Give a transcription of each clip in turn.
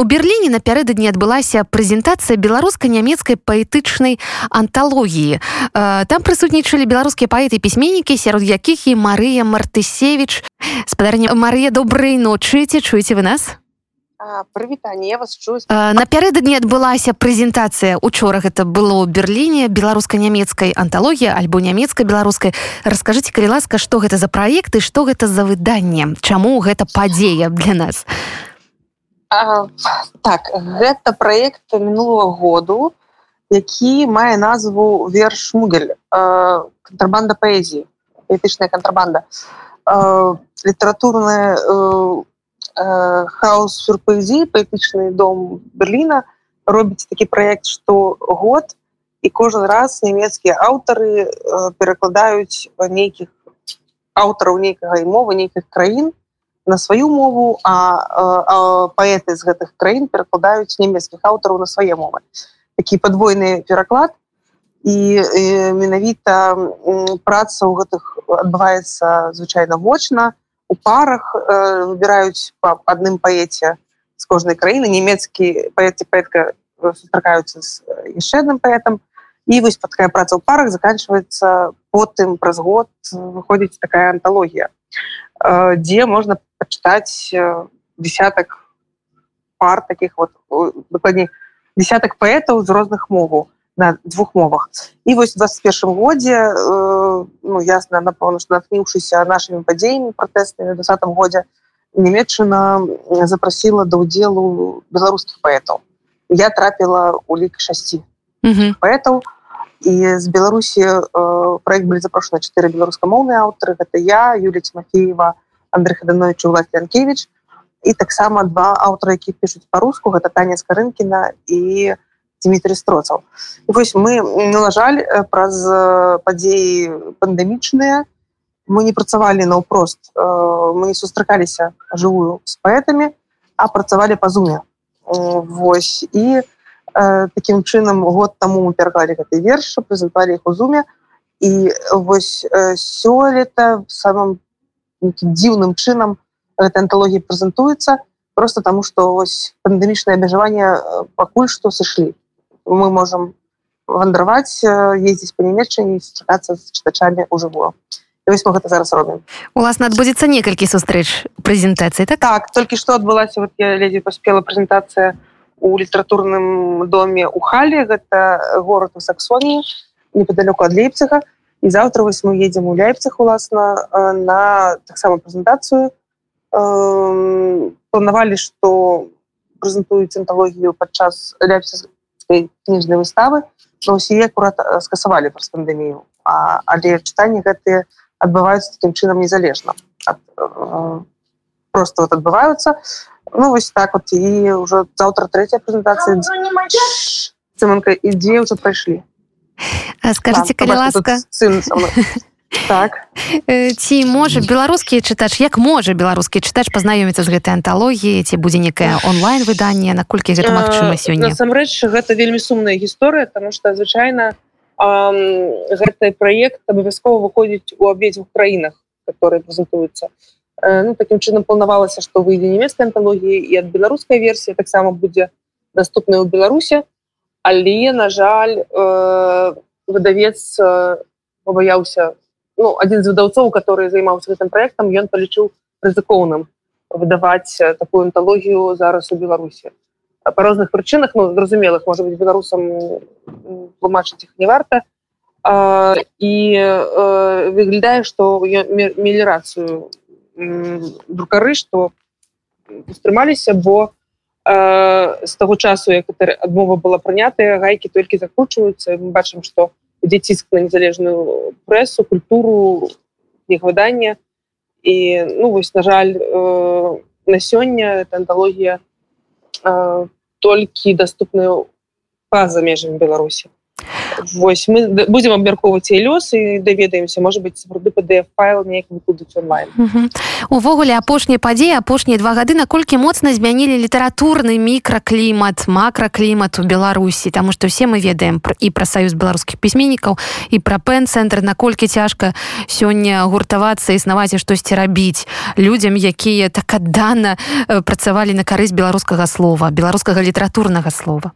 у берерліне напярэдадні адбылася прэзентацыя беларуска-нямецкай паэтычнай анталогіі. Там прысутнічалі беларускія паэты пісьменнікі сярод якіх і Марыя мартысевич спадарня Марыя добрай ночы. Ці чуеце вы нас? Прывітанне вас чу напярэдадні адбылася прэзентацыя. Учора гэта было ў берерліне беларуска-нямецкай анталогія альбо нямецка-беларускай. Расскажыце калі ласка што гэта за праекты што гэта за выданне? Чаму гэта падзея для нас? а, так гэта проект мінулого году які мае назву верш мугель контрабанда паэзіі этычная контрабанда. Літаратурная у Э, хаос сюрпрызі паэтычны дом Берліна робіць такі проект што год і кожны раз нямецкія аўтары э, перакладаюць нейкіх аўтараў нейкага і мовы нейкіх краін на сваю мову а, а, а паэты з гэтых краін перакладаюць нямецкіх аўтараў на свае мовы. Такі падвойны пераклад. І, і менавіта праца ў гэтых адбываецца звычайна вочна у парах э, выбіраюць по адным паэце з кожнай краіны. Нямецкі паэт паэтка сустракаюцца з яшчэ адным паэтам і вось такая праца ў парах заканчивается потым праз год выходзіць такая анталогія э, дзе можна пачытаць э, десятак пар таких вот выкладней десятак паэтаў з розных моваў на двух мовах. І вось 21 годзе э, ну ясна напэўна что натхніўшыся нашими падзеямі пратэснымі двадцатым годзе нямецчына запрасіла да ўдзелу беларускіх паэтаў я трапіла у лік шасці паэтаў і з беларусі э, проект былі запрошаны чатыры беларускамоўныя аўтары гэта я юлія тимофеева андрей хаданович влад янкевич. І таксама два аўтары які пішуць по-руску гэта таня скарынкіна і у Дмітрий строцаў вось мы ну, на жаль э, праз падзеі пандемічныя мы не працавалі наўпрост э, мы не сустракаліся жывую з паэтамі а працавалі па зуме. Вось і таким чынам год таму мы пераклалі гэты верш прэзентавалі іх у зуме і вось сёлета самым дзіўным чынам гэта анталогія прэзентуецца просто таму што вось пандемічнае абмежаванне пакуль што сышлі. Мы можем вандраваць ездзіць по нямецчыне сустракацца з чытачамі ў жывую вось мы гэта зараз робім. Уласна адбудзецца некалькі сустрэч прэзентацыі так? Так толькі што адбылася вот я ледзі паспела прэзентацыя у літаратурным доме у халі гэта город у саксоніі неподалёку ад лейпцага і завтра вось мы едзем у ляйпцах уласна на таксама прэзентацыю. Планавалі што прэзентуюць анталогію падчас ляпся кніжнай выставы. Усе акурат скасавалі праз пандемію але чытанні гэтыя адбываюцца таким чынам незалежна ад, э, просто вот адбываюцца ну вось так вот. І ўжо заўтра третья прэзентацыя цыманка ідзе ўжо прайшлі скажите калі ласка сын так. Ці можа беларускі чытач як можа беларускі чытач пазнаёміцца з гэтай анталогіі ці будзе некае онлайн выданне наколькі гэта магчыма сёння насамрэч гэта вельмі сумная гісторыя тому что звычайна гэты праект абавязкова выходзіць у абедзвюх краінах которые прэзентуюцца ну таким чынам планавалася што выйдзе нямецкай анталогіі і ад беларускай версіі таксама будзе доступная ў беларусе але на жаль э, выдавец пабаяўся ну, один з выдаўцоў который займаўся гэтым проектам ён палічыў рызыкоўным выдаваць такую анталогію зараз у беларусі по розных прычынах ну зразумелых может быть беларусам тлумачыць их не варта а, і а, выглядае что мелірацыю друкары что стрымаліся бо а, з таго часу як адмова была прынятая гайкі толькі закручваюцца мы бачым что у ідзе ціск на незалежную прэсу культуру іх выдання і ну вось на жаль э, на сёння анталогія э, толькі доступную па-за межамі беларусі Вось мы будем абмяркоўваць і лёс і даведаемся может быть сапраўды pdf файл неяк выкладуць онлайн. Увогуле апошнія падзеі апошнія два гады наколькі моцна змянілі літаратурны мікраклімат макраклімат у беларусі тому что все мы ведаем і пра саюз беларускіх пісьменнікаў і пра пен-цэнтр наколькі цяжка сёння гуртавацца існаваць і штосьці рабіць людзям якія так аддана э, працавалі на карысць беларускага слова беларускага літаратурнага слова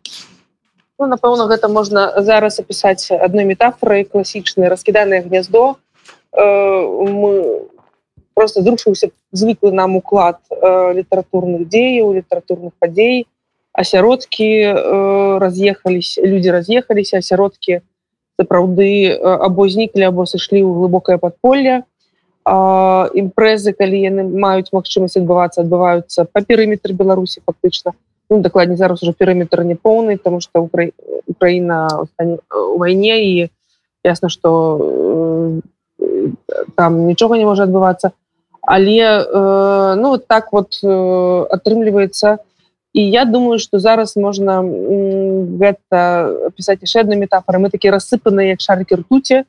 ну, напэўна гэта можна зараз апісаць адной метафорай класічнай раскіданае гняздо. Э, просто зрушыўся звыклы нам уклад э, літаратурных дзеяў літаратурных падзей. Асяродкі э, раз'ехались люди раз'ехаліся асяродкі сапраўды э, або зніклі або сышлі ў глыбокае подполле імпрэзы калі яны маюць магчымасць адбывацца адбываюцца па перыметр беларусі фактычна ну, дакладней зараз уже перыметр не поўны тому что Укра... Украіна у вайне і ясна что э, там нічога не можа адбывацца але э, ну так вот э, атрымліваецца і я думаю что зараз можна гэта пісаць яшчэ одна метафора мы такі рассыпаны як шарыкі ртуці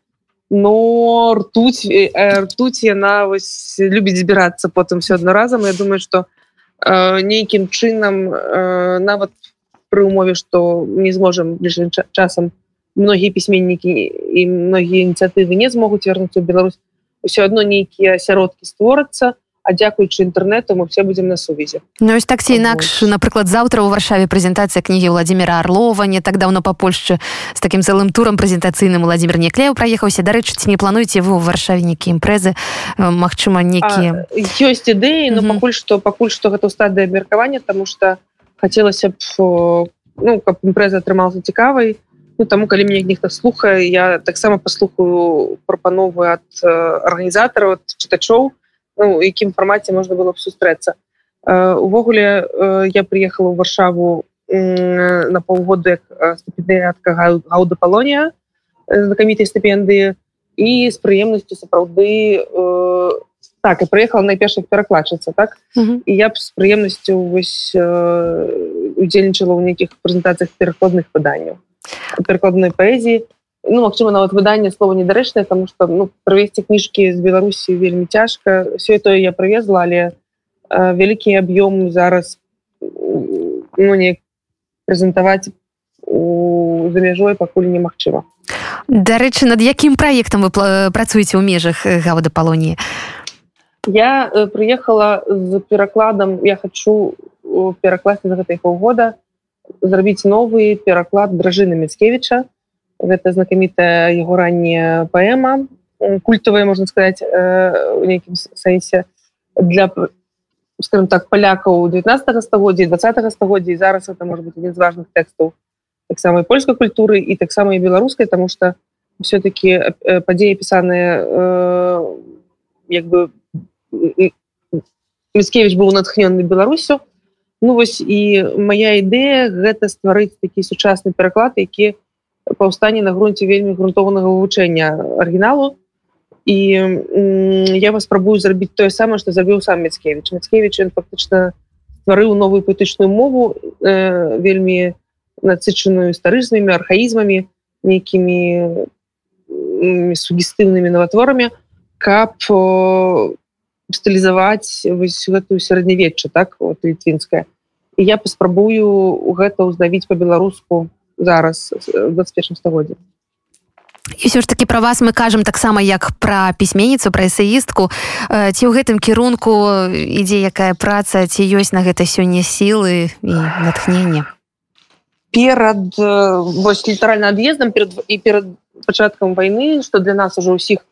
но ртуть э, ртуть яна вось любіць збірацца потым все адно разам я думаю что Э, нейкім чынам э, нават пры умове што не зможам бліжым часам многія пісьменнікі і многія ініцыятывы не змогуць вярнуцца ў Беларусь усё адно нейкія асяродкі створацца а дзякуючы інтэрнету мы все будем на сувязі. Ну ось так ці інакш напрыклад заўтра ў варшаве прэзентацыя кнігі владимира орлова не так давно па Польшчы з таким цэлым турам прэзентацыйным владимир неклеў праехаўся. Дарэчы ці не плануеце вы ў варшаве нейкі імпрэзы Мачыма нейкія? Ёсць ідэі но пакуль што пакуль што гэта стады абмеркавання тому что хацелася б ну каб імпрэза атрымалася цікавай. Ну таму калі мне нехта слухае я таксама паслухаю прапановы ад арганізатараў чытачоў ну, якім фармаце можна было б сустрэцца. Увогуле я приехала ў варшаву на паўгоды стыпендыятка гаўда палонія знакамітай стыпендыі і з прыемнасцю сапраўды так і прыехала найперш перакладчыцца так? Uh -huh. і я б з прыемнасцю вось удзельнічала ў нейкіх прэзентацыях перакладных выданняў перакладнай паэзіі ну магчыма нават выданне слова недарэчнае тому что ну правесці кніжкі з беларусі вельмі цяжка все тое я прывезла але э, вялікі аб'ём зараз ну не прэзентаваць у за мяжой пакуль немагчыма. Дарэчы над якім праектам вы працуеце ў межах гавада палоніі я э, прыехала з перакладам. Я хочу перакласці за гэтай паўгода зрабіць новы пераклад дражыны мецкевича гэта знакамітая яго ранняя паэма культавая можна сказаць у нейкім сэнсе для скажем так палякаў 19 стагоддзя 20 стагоддзя зараз это может быть один з важных тэкстаў таксама польскай культуры і таксама і беларускай тому что все-таки падзеі пісаныя як бы міцкевич быў натхнённы беларусю. Ну вось і моя ідэя гэта стварыць такі сучасны пераклад які паўстанне на грунце вельмі грунтованага вывучэння арыгіналу. І я вас спрабую зрабіць тое самае што забіў сам мецкевич мецкевич ён фактычна стварыў новую паэтычную мову э, вельмі насычаную старызнымі архаізмамі нейкімі сугестыўнымі наватворамі каб стылізаваць вось гэтую сярэднявечча так вот літвінская і я паспрабую гэта ўзнавіць по-беларуску зараз 21 стагоддзе і все ж таки про вас мы кажам таксама як пра пісьменніцу пра эсеістку ці ў гэтым кірунку ідзе якая праца ці ёсць на гэта сёння сілы і натхнення перад вось літаральна ад'ездам перад і перад пачаткам войны что для нас уже ўсіх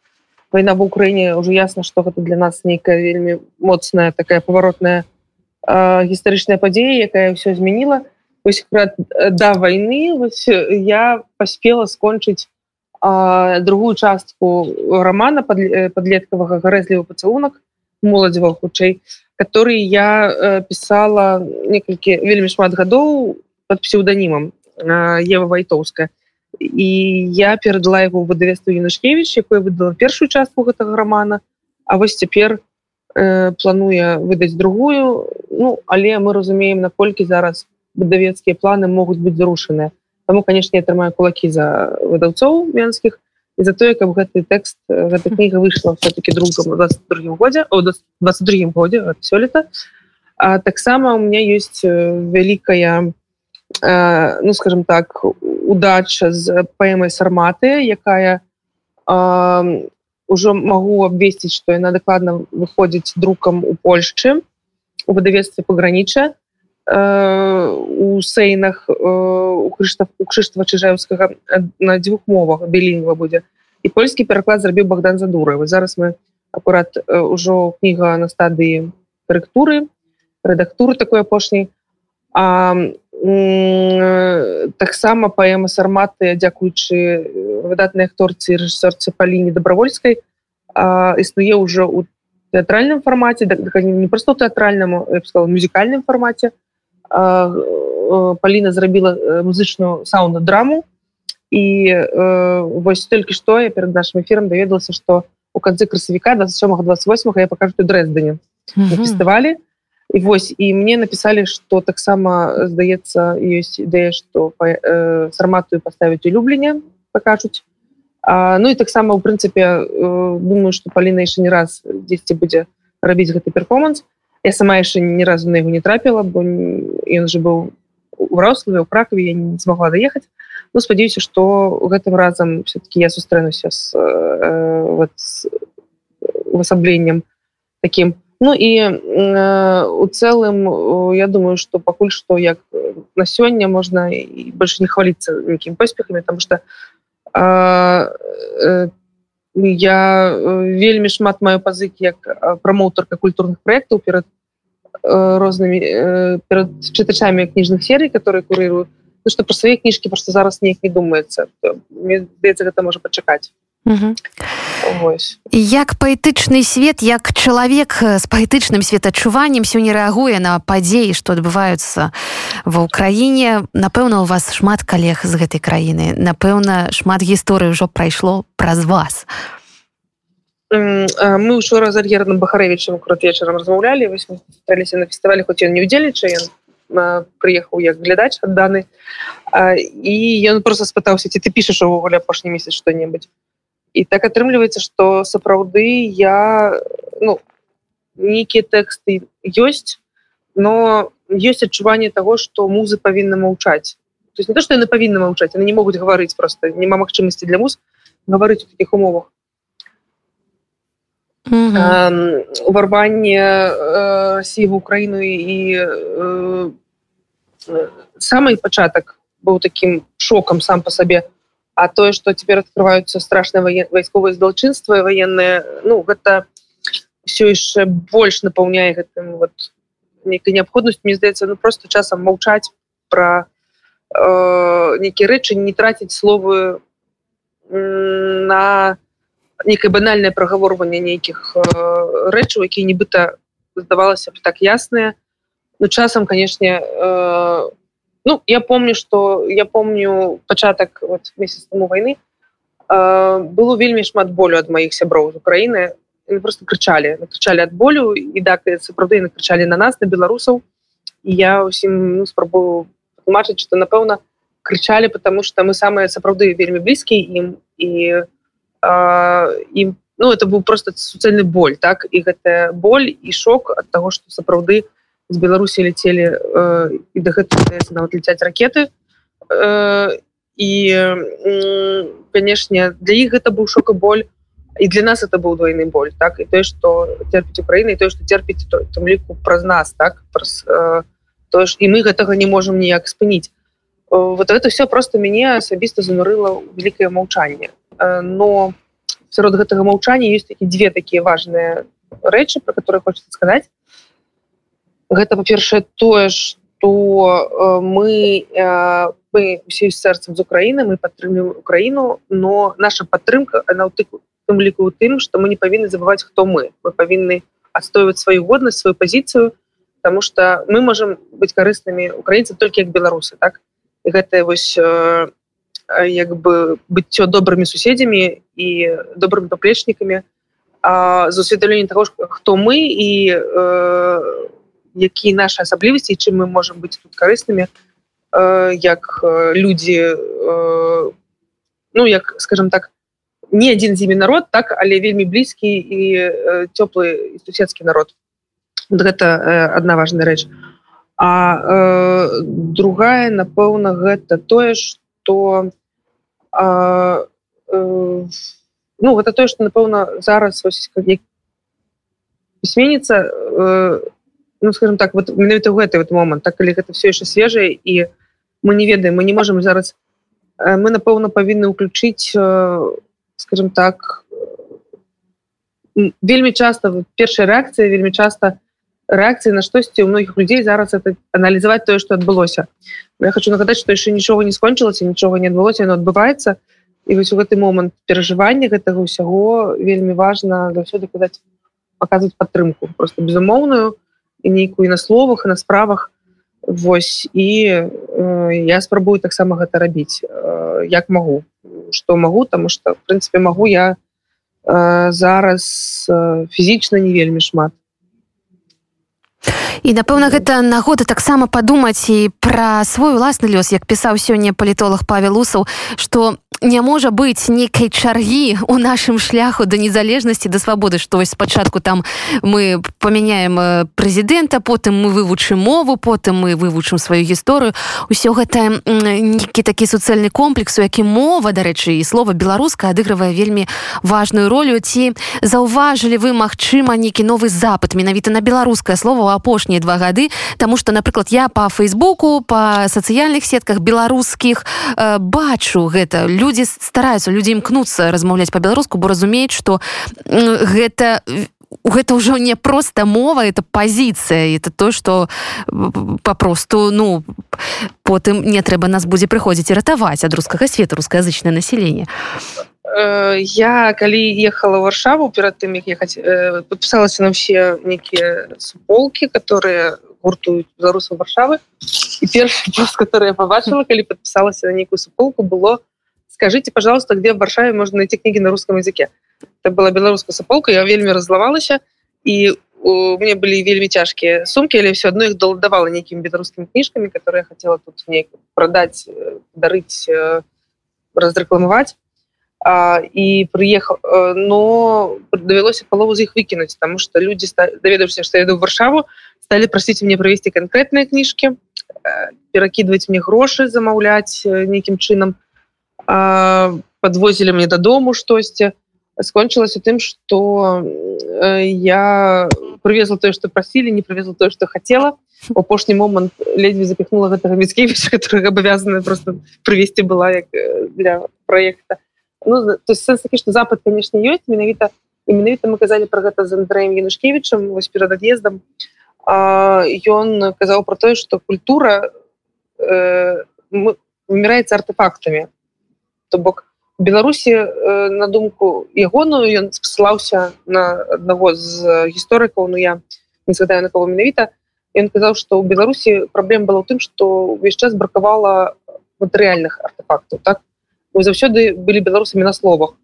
война в Украіне уже ясна что гэта для нас нейкая вельмі моцная такая паваротная гістарычная падзея якая ўсё змяніла вось э, да войны вось э, я паспела скончыць другую частку романа подлеткавага гарэзлівы пацалунак моладзева хутчэй который я э, писала некалькі вельмі шмат гадоў под псевдонімам Ева вайтоўская і я перадала его выдавецтву юнашкевич якое выдала першую частку гэтага романа. А вось цяпер э, плануе выдаць другую. Ну але мы разумеем наколькі зараз выдавецкія планы могуць быць зрушаныя Таму канешне атрымаю кулакі за выдаўцоў венскіх і за тое каб гэты тэкст гэта кніга выйшла все-таки другом 22 годзе о 22 годзе сёлета. А таксама у меня есть вялікая ну скажем так удача з паэмай сарматы якая ўжо магу абвесціць што яна дакладна выходзіць друкам у Польшчы у выдавецтве паграніча у сейнах у крыштаф у крыштва чыжаўскага на дзвюх мовах білінгва будзе і польскі пераклад зрабіў Богдан задуры зараз мы акурат ўжо кніга на стадыі карэктуры рэдактуры такой апошняй а таксама паэма сарматы дзякуючы выдатнай акторцы рэжысёрцы паліне добровольскай існуе ўжо у тэатральным фармаце не просто тэатральнаму сказал музыкальным фармаце а Паліна зрабіла музычную сауну драму і э, вось толькі што я перад нашим эфиром даведалася что у канцы красавіка 27 28 я покажу дрэздане фестывалі і вось і мне написали что таксама здаецца ёсць ідэя что э, сарматую поставить улюбленне покажуць ну і таксама у прынцыпе э, думаю что Паліна яшчэ не раз 10 будзе рабіць гэты перформанс я сама яшчэ ні разу на яго не трапіла бо ён же быў урослы у кракаве я не смогла даехаць ну спадзяюся что гэтым разам все-таки я сустрэнуся с, э, вот, с увасабленнем таким. Ну і э, у цэлым я думаю что пакуль что як на сёння можна больше не хваліцца нейкім поспехамі потому что э, э, я вельмі шмат маю пазык як прамоўтарка культурных проектаў перад рознымі перад чытачамі кніжных серый которые курырую ну, что про свае кніжкі просто зараз неяк не думаецца. Здаецца гэта можа пачакаць як паэтычны свет як чалавек з паэтычным светачуваннем сёння рэагуе на падзеі што адбываюцца ва ўкраіне. Напэўна у вас шмат калег з гэтай краіны. Напэўна шмат гісторый ўжо прайшло праз вас. Мы учора з альгерным бахарэвічым крут вечарам размаўлялі. Высьліся на фестывалі хоць ён не удзельнічае прыехаў як глядач адданы. І ён просто спытаўся ці ты пішаш увогуле апошні месяц што-небудзь і так атрымліваецца что сапраўды я ну нейкія тэксты ёсць но есть адчуванне того что музы павінны маўчаць то есть не то что яны павінны маўчаць они не могуць гаварыць просто няма магчымасці для муз гаварыць у таких умовах. Уварванне России в Украіну і самый пачатак быў таким шокам сам по сабе а тое что теперь открываются страшные воен вайсковые злочынства военные ну гэта все яшчэ больш напаўняе гэтым вот некай неабходнасць мне здаецца ну просто часам маўчаць про э, нейкія рэчы не траціць словы на некае банальнае прагаворванне нейкіх э, рэчаў якія нібыта здавалася б так ясныя ну часам канешне э, Ну я помню что я помню пачатак вот месяц тому войны э, было вельмі шмат болю ад маіх сяброў з Украіны. Просто крычалі крычалі ад болю і да сапраўды накрычалі на нас на беларусаў. І я усім ну, спрабую тлумачыць что напэўна крычалі потому что мы самыя сапраўды вельмі блізкія ім. І ім э, ну это быў просто суцэльны боль так? І гэтая боль і шок ад того что сапраўды у з беларусі ляцелі э, і да гэта нават ляцяць ракеты. Э, і э, канешне для іх гэта быў шок і боль і для нас это быў двойны боль так і тое што терпіць Украіна і тое што терпіць там ліку праз нас так праз э, тое ж і мы гэтага не можемм ніяк спыніць вот это все просто мяне асабіста занурыла вялікае маўчанне э, но сярод гэтага маўчання есть такі две такія важныя рэчы про которые хочется сказаць гэта па-першае тое что э, мы э, мы усе сэрцам з Украіны мы падтрымліваем Украіну но наша падтрымка она тым ліку тым что мы не павінны забываць хто мы. Мы павінны адстойваць сваю годнасць сваю пазіцыю потому что мы можем быть карыснымі украінцы толькі як беларусы так? І гэта вось э, як бы быццё добрымі суседзямі і добрымі паплечнікамі з усведамленнем того хто мы і у якія наши асаблівасці чым мы можем быть тут карыснымі як людзі ну як скажем так не адзін з імі народ так але вельмі блізкі і цёплы суседскі народ. Вот гэта одна важная рэч. А другая напэўна гэта тое что э, ну гэта тое что напэўна зараз пісьменніца э, ну скажем так вот менавіта ў гэты вот момант так калі гэта все яшчэ свежае і мы не ведаем мы не можем зараз мы напэўна павінны ўключыць скажем так вельмі часто першая рэакцыя вельмі часто рэакцыі на штосьці у многіх людзей зараз это аналізаваць тое что адбылося. Я хочу нагадаць что яшчэ нічога не скончылася нічога не адбылося оно адбываецца. І вось у гэты момант перажывання гэтага ўсяго вельмі важна заўсёды казаць показывать падтрымку просто безумоўную і нейкую на словах на справах. Вось. І э, я спрабую таксама гэта рабіць э, як магу. Что магу тому что в прынцыпе магу я э, зараз э, фізічна не вельмі шмат. І напэўна гэта нагода таксама падумаць і пра свой уласны лёс як пісаў сёння палітолог павел усаў что не можа быць нейкай чаргі у нашым шляху да незалежнасці да свабоды што вось спачатку там мы памяняем э, прэзідэнта потым мы вывучым мову потым мы вывучым сваю гісторыю ўсё гэта нейкі такі суцэльны комплекс у які мова дарэчы і слова беларуска адыгрывае вельмі важную ролю ці заўважылі вы магчыма нейкі новы запад менавіта на беларускае слово апошнія два гады? Таму что напрыклад я по фейсбуку по сацыяльных сетках беларускіх э, бачу гэта. Люди людзі стараюцца людзі імкнуцца размаўляць по-беларуску бо разумеюць что гэта гэта ўжо не просто мова это пазіцыя это то что папросту ну потым не трэба нас будзе прыходзіць і ратаваць ад рускага света рускаязычнае население. Э, я калі ехала варшаву перад тым як ехаць э, подпісалася на все нейкія суполки которые гуртуюць беларусаў варшавы. І который я побачыла калі подпісалася на нейкую суполку было скажите пожалуйста где в варшаве можно найти книги на русском языке? Это была беларуская саполка я вельмі разлавалася и у мне были вельмі цяжкія сумки или все одно их давала нейкими беларускімі кніжками которые я хотела тут не продать э, дарыць э, разрэкламаваць і приехал э, но давялося палову з іх выкінуць потому что люди даведаўся что я иду в варшаву стали просить мне провесці конкретные кніжки перакидывать мне грошы замаўляць нейкім чынам подвозілі мне дадому штосьці скончылася тым что э, я привезла тое что просілі не привезла тое что хотела. У апошні момант ледзьве запихнула гэтага міцкевич которых абавязаны просто привесці была як э, для проекта. Ну, то есть такі что запад конечно ёсць менавіта і менавіта мы казалі про гэта з андреем янушкевичем вось перад ад'ездам ён казаў про тое что культура э, вымираецца артефактамі то бок беларусі э, на думку ягоную ён спасылаўся на аднаго з гісторыкаў ну я не згадаю на кого менавіта. Ён казаў что у беларусі праблем было ў тым что увесь час бракавала матэрыяльных артефактаў так? Мы заўсёды былі беларусамі на словах.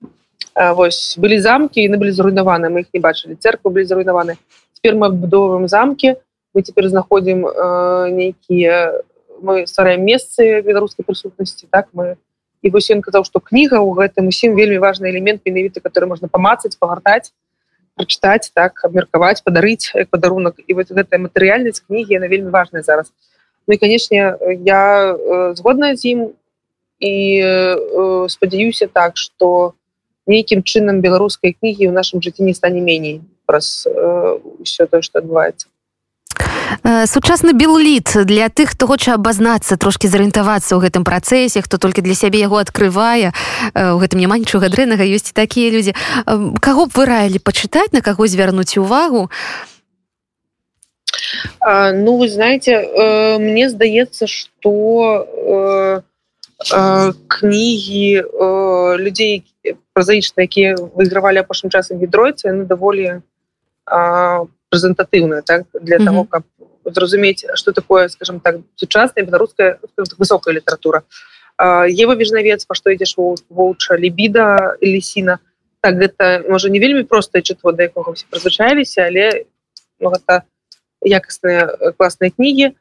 Вось былі замкі яны былі зруйнаваны мы их не бачылі. Церквы былі зруйнаваны. Теперь мы абудовываем замкі мы теперь знаходзім э, нейкія мы стараем месцы беларускай прысутнасці так? Мы і вось ён казаў что кніга у гэтым усім вельмі важный элемент менавіты который можна памацаць пагартаць прачытаць так абмеркаваць падарыць падарунак. І вот гэтая матэрыяльнасць кнігі на вельмі важная зараз. Ну і канешне я э, згодная з ім і э, спадзяюся так что нейкім чынам беларускай кнігі ў нашым жыцці не стане меней праз ўсё э, тое что адбываецца сучасны белліт для тых хто хоча абазнацца трошки зарыентавацца ў гэтым працэсе хто толькі для сябе яго открывае у э, гэтым няма нічога дрэннага ёсць такія людзі. Каго б вы раілі пачытаць на каго звярнуць увагу? А, ну вы знаете э, мне здаецца что кнігі людзей празаічна якія выйгравалі апошнім часам гідройцы даволі прэзентатыўная так для mm -hmm. того каб зразумець что такое скажем так сучасная беларуская высокая літаратура Ева вежнавец па што ідзеш воўча лібіда лісіна так гэта можа не вельмі простае чытво да якога все прызвычаіліся але ну, гэта якасныя класныя кнігі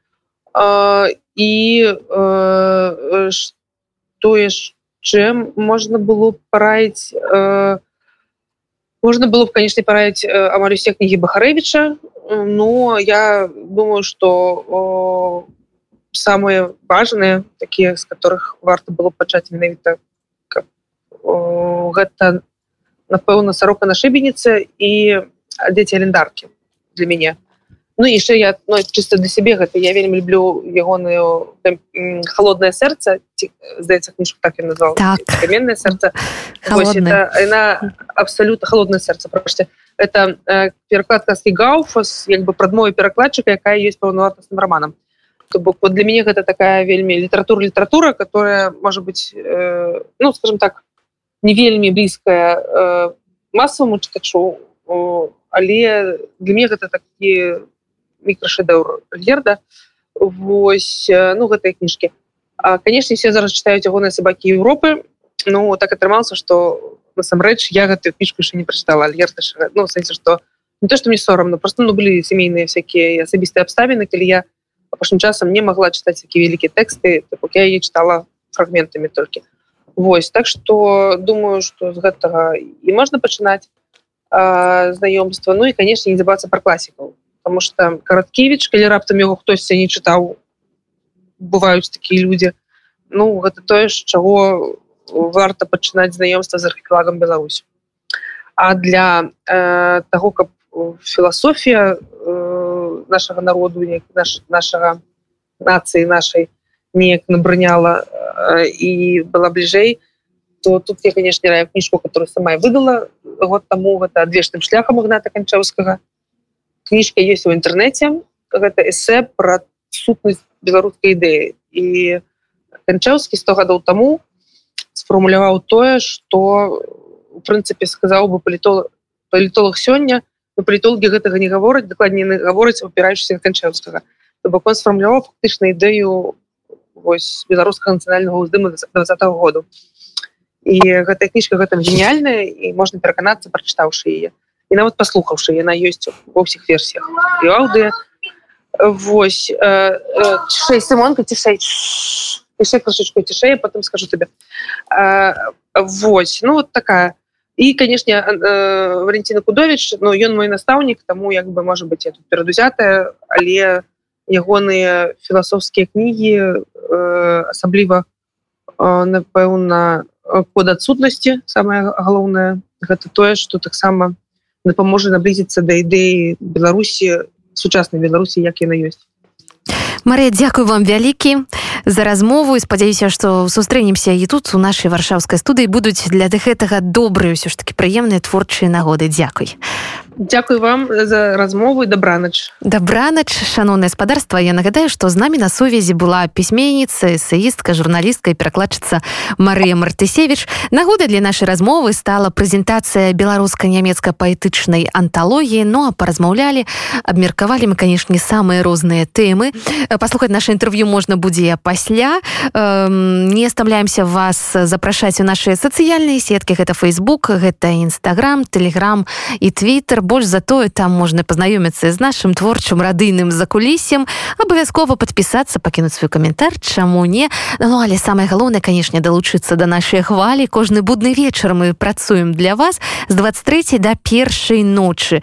і што яшчэ можна было параіць можна было б конечно параіць амаль усе кнігі бахарэвича но я думаю что самые важные такие з которых варта было пачаць менавіта гэта напэўна сарока на шыбеніцы і дзеці алендаркі для мяне Ну яшчэ я ну, чисто для сябе гэта я вельмі люблю ягоную холодное сэрца здаецца кніжку так назвал так. каменное сэрца она абсолютно холодное сэрца просто это э, перакладкаскі гауфас як бы прадмове перакладчыка якая есть паўнавартасным романам то бок вот для мяне гэта такая вельмі літаратура літаратура которая может быть э, ну скажем так не вельмі блізкая э, масаваму чытачу але для мне гэта такі мікрашэдэўр герда. Вось ну гэтай кніжкі. Конечно все зараз читаюць ягоныя сабакі Европы Ну так атрымался что насамрэч я гэтую кніжку яшчэ не прачытала альерта ну сэнсе что не то что мне сорамно просто ну былі сямейныя всякие асабістыя абставіны калі я апошнім часам не могла чытаць такі вялікія тэксты я яе чытала фрагментамі толькі. Вось так что думаю что з гэтага і можна пачынаць знаёмства. Ну і конечно не забацца про класікаў потому что караткевич калі раптам яго хтосьці не чытаў бываюць такія люди. Ну гэта тое ж чаго варта пачынаць знаёмства з архіпелагам Беларусь а для э, того каб філасофія э, нашага народу наш, нашага нацыі нашай неяк набраняла э, і была бліжэй то тут я конечно раю кніжку которую сама выдала. Год таму гэта адвечным шляхам магната канчаўскага кніжка есть у інтэрнэце гэта эсэ про сутнасць беларускай ідэі і канчаўскі 100 гадоў таму сфармуляваў тое что у прынцыпе сказаў бы палітолог палітолог сёння палітологі гэтага не гавораць дакладней гаворыць упіраючыся канчаўскага бок он сфармуляваў фактычна ідэю вось беларускага нацыянальнага ўздыму двадцатого году і гэтая кніжка гэтым гениальная і можна пераканацца прачытаўшы яе і нават паслухаўшы яна ёсць ва ўсіх версіях і аўдыо Вось цішэй сымонка цішэй яшчэ крышачку цішэй потым скажу тебе. Вось ну вот такая. І канешне Валентина Кудович Ну ён мой настаўнік таму як бы можа быть я тут перадузятая але ягоныя філасофскія кнігі асабліва напэўна код адсутнасці самое галоўнае. Гэта тое что таксама дапаможа наблізіцца да ідэі Беларусі сучаснай беларусі як яна ёсць. Марыя дзякую вам вялікі за размову і спадзяюся што сустрэнемся і тут у нашай варшаўскай студыі. Будуць для гэтага добрыя ўсё ж таки прыемныя творчыя нагоды. Дзякуй Дякую вам за размову добранач добранач шаноўна гаспадарства я нагадаю што з намі на сувязі была пісьменніца эсеістка журналістка і перакладчыца Марыя мартысевич. Нагода для нашай размовы стала прэзентацыя беларуска-нямецка паэтычнай анталогіі ну а паразмаўлялі абмеркавалі мы канешне самыя розныя тэмы паслухаць наше інтэрв'ю можна будзе пасля не стамляемся вас запрашаць у нашыя сацыяльныя сеткі гэта Facebook гэта нстаграм телеграм і твиттер больш за тое там можна пазнаёміцца з нашим творчым радыйным закулісем. Абавязкова подпісацца пакінуць свой каментар чаму не. Ну але самое галоўнае канешне далучыцца до да нашай хвалі. Кожны будны вечар мы працуем для вас з 23 до першай ночы